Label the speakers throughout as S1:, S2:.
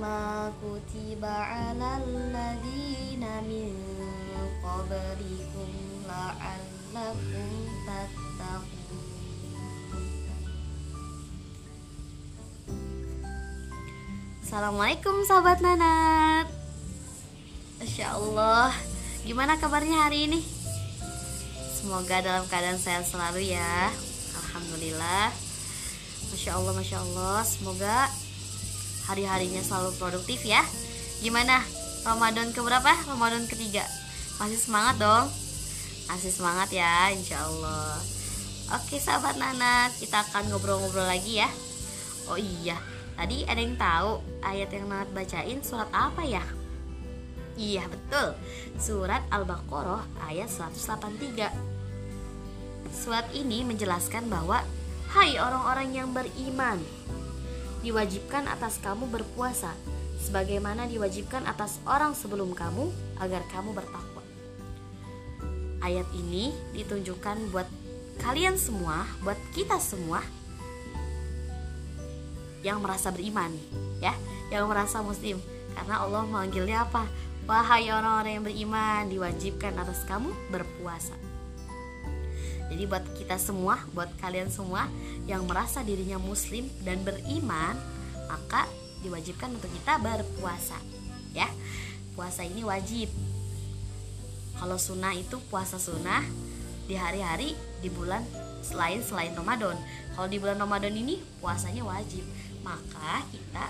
S1: كما كتب على الذين من قبلكم لعلكم تتقون Assalamualaikum sahabat Nanat Masya Allah Gimana kabarnya hari ini? Semoga dalam keadaan sehat selalu ya Alhamdulillah Masya Allah, Masya Allah Semoga hari-harinya selalu produktif ya Gimana? Ramadan keberapa? Ramadan ketiga Masih semangat dong? Masih semangat ya Insya Allah Oke sahabat Nanat Kita akan ngobrol-ngobrol lagi ya Oh iya Tadi ada yang tahu ayat yang Nanat bacain surat apa ya? Iya betul Surat Al-Baqarah ayat 183 Surat ini menjelaskan bahwa Hai orang-orang yang beriman Diwajibkan atas kamu berpuasa. Sebagaimana diwajibkan atas orang sebelum kamu Agar kamu bertakwa. Ayat ini ditunjukkan buat kalian semua Buat kita semua yang merasa beriman ya. Yang merasa muslim. Karena Allah memanggilnya apa? Wahai orang-orang yang beriman diwajibkan atas kamu berpuasa jadi buat kita semua buat kalian semua yang merasa dirinya muslim dan beriman maka diwajibkan untuk kita berpuasa ya. Puasa ini wajib. Kalau sunnah itu puasa sunnah di hari-hari di bulan selain selain Ramadan. Kalau di bulan Ramadan ini puasanya wajib. Maka kita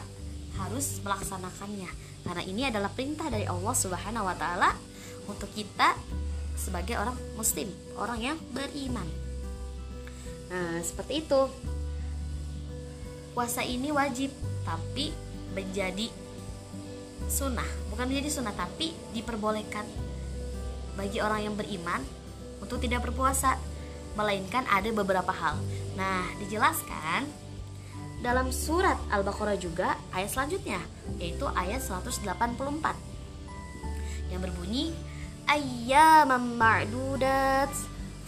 S1: harus melaksanakannya. Karena ini adalah perintah dari Allah Subhanahu wa taala untuk kita sebagai orang muslim, orang yang beriman. Nah, seperti itu. Puasa ini wajib, tapi menjadi sunnah, bukan menjadi sunnah tapi diperbolehkan bagi orang yang beriman untuk tidak berpuasa, melainkan ada beberapa hal. Nah, dijelaskan dalam surat Al-Baqarah juga ayat selanjutnya yaitu ayat 184 yang berbunyi ayyamam ma'dudat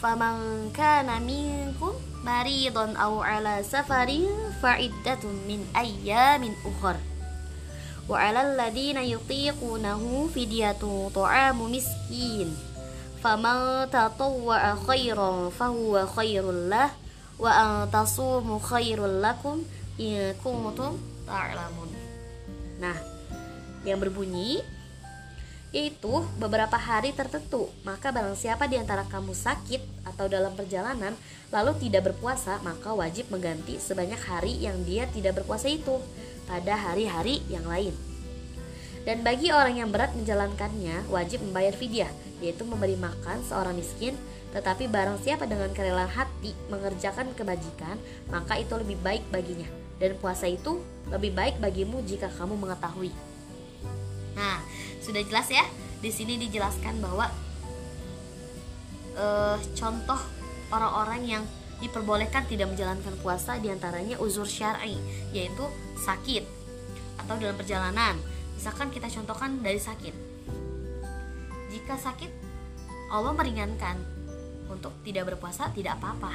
S1: faman kana minkum maridun aw ala safarin fa'iddatun min ayyamin ukhra wa 'alal ladina yutiqunahu fidyatun ta'amu miskin faman tatawwa'a khairan fahuwa khairul lah wa an tasumu khairul lakum in kuntum ta'lamun. Nah, yang berbunyi yaitu beberapa hari tertentu. Maka barang siapa di antara kamu sakit atau dalam perjalanan lalu tidak berpuasa, maka wajib mengganti sebanyak hari yang dia tidak berpuasa itu pada hari-hari yang lain. Dan bagi orang yang berat menjalankannya, wajib membayar fidyah, yaitu memberi makan seorang miskin tetapi barang siapa dengan kerelaan hati mengerjakan kebajikan, maka itu lebih baik baginya. Dan puasa itu lebih baik bagimu jika kamu mengetahui. Nah, sudah jelas ya. Di sini dijelaskan bahwa uh, contoh orang-orang yang diperbolehkan tidak menjalankan puasa di antaranya uzur syar'i, yaitu sakit atau dalam perjalanan. Misalkan kita contohkan dari sakit. Jika sakit, Allah meringankan untuk tidak berpuasa tidak apa-apa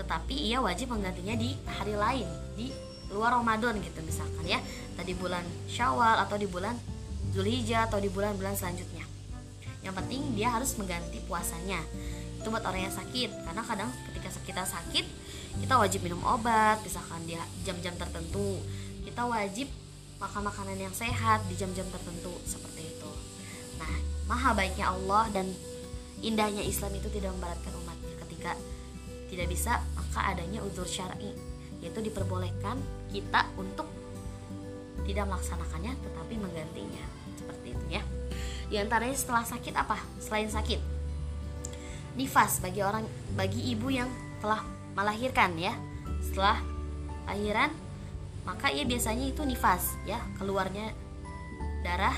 S1: tetapi ia wajib menggantinya di hari lain di luar Ramadan gitu misalkan ya tadi bulan Syawal atau di bulan Zulhijjah atau di bulan-bulan selanjutnya. Yang penting dia harus mengganti puasanya. Itu buat orang yang sakit. Karena kadang ketika kita sakit kita wajib minum obat misalkan di jam-jam tertentu. Kita wajib makan makanan yang sehat di jam-jam tertentu seperti itu. Nah maha baiknya Allah dan indahnya Islam itu tidak memberatkan umatnya ketika tidak bisa maka adanya uzur syar'i yaitu diperbolehkan kita untuk tidak melaksanakannya tetapi menggantinya. Seperti itu ya. Di antaranya setelah sakit apa? Selain sakit. Nifas bagi orang bagi ibu yang telah melahirkan ya. Setelah lahiran maka ia biasanya itu nifas ya. Keluarnya darah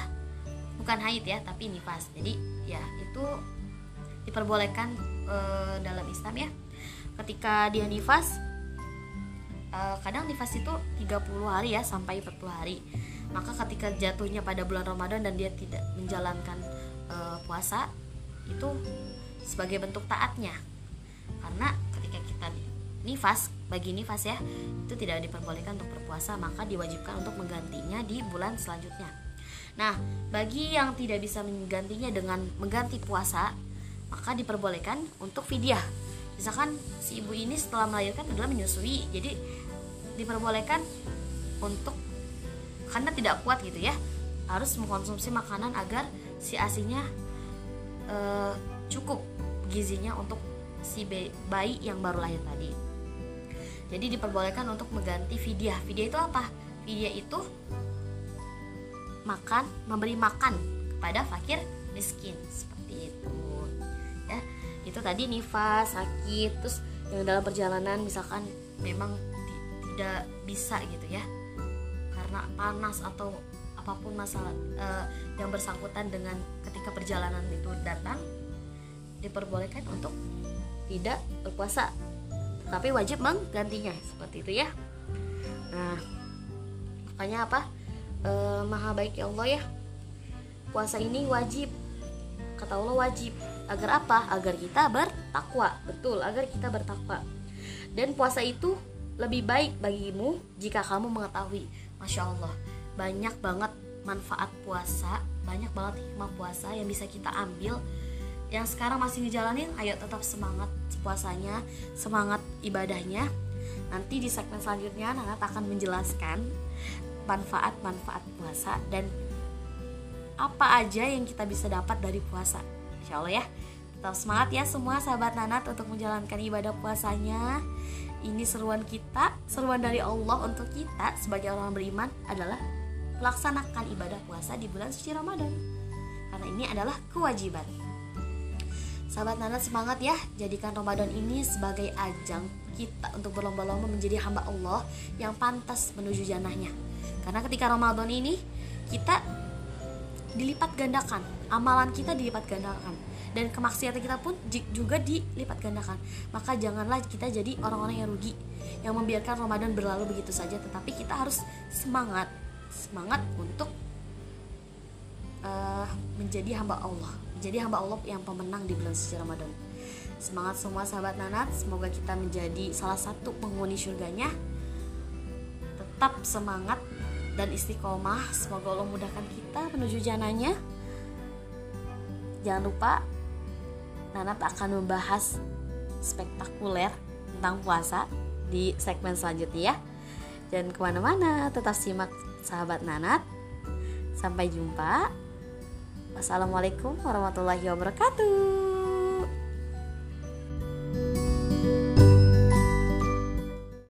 S1: bukan haid ya tapi nifas. Jadi ya itu diperbolehkan e, dalam Islam ya. Ketika dia nifas e, kadang nifas itu 30 hari ya sampai 40 hari. Maka ketika jatuhnya pada bulan Ramadan dan dia tidak menjalankan e, puasa itu sebagai bentuk taatnya. Karena ketika kita nifas bagi nifas ya itu tidak diperbolehkan untuk berpuasa maka diwajibkan untuk menggantinya di bulan selanjutnya. Nah bagi yang tidak bisa menggantinya dengan mengganti puasa maka diperbolehkan untuk fidyah misalkan si ibu ini setelah melahirkan adalah menyusui jadi diperbolehkan untuk karena tidak kuat gitu ya harus mengkonsumsi makanan agar si asinya e, cukup gizinya untuk si bayi yang baru lahir tadi. Jadi diperbolehkan untuk mengganti fidyah. Fidyah itu apa? Fidyah itu makan memberi makan kepada fakir miskin seperti itu itu tadi nifas sakit terus yang dalam perjalanan misalkan memang tidak bisa gitu ya. Karena panas atau apa pun masalah uh, yang bersangkutan dengan ketika perjalanan itu datang diperbolehkan untuk tidak berpuasa. Tapi wajib menggantinya seperti itu ya. Nah makanya apa? E, maha baik ya Allah ya. Puasa ini wajib. Kata Allah wajib agar apa? Agar kita bertakwa. Betul agar kita bertakwa. Dan puasa itu lebih baik bagimu jika kamu mengetahui. Masya Allah banyak banget manfaat puasa banyak banget hikmah puasa yang bisa kita ambil. Yang sekarang masih ngejalanin ayo tetap semangat puasanya semangat ibadahnya. Nanti di segmen selanjutnya Nana akan menjelaskan manfaat-manfaat puasa dan apa aja yang kita bisa dapat dari puasa Insya Allah ya. Tetap semangat ya semua sahabat Nanat untuk menjalankan ibadah puasanya. Ini seruan kita seruan dari Allah untuk kita sebagai orang beriman adalah melaksanakan ibadah puasa di bulan suci Ramadan. Karena ini adalah kewajiban. Sahabat Nana semangat ya, jadikan Ramadan ini sebagai ajang kita untuk berlomba-lomba menjadi hamba Allah yang pantas menuju janahnya. Karena ketika Ramadan ini kita dilipat gandakan, amalan kita dilipat gandakan. Dan kemaksiatan kita pun juga dilipat gandakan. Maka janganlah kita jadi orang-orang yang rugi yang membiarkan Ramadan berlalu begitu saja, tetapi kita harus semangat, semangat untuk uh, menjadi hamba Allah. Jadi hamba Allah yang pemenang di bulan suci Ramadan. Semangat semua sahabat Nanat. Semoga kita menjadi salah satu penghuni surganya tetap semangat dan istiqomah. Semoga Allah mudahkan kita menuju jananya. Jangan lupa Nanat akan membahas spektakuler tentang puasa di segmen selanjutnya ya. Jangan ke mana-mana, tetap simak sahabat Nanat. Sampai jumpa. Wassalamualaikum warahmatullahi wabarakatuh.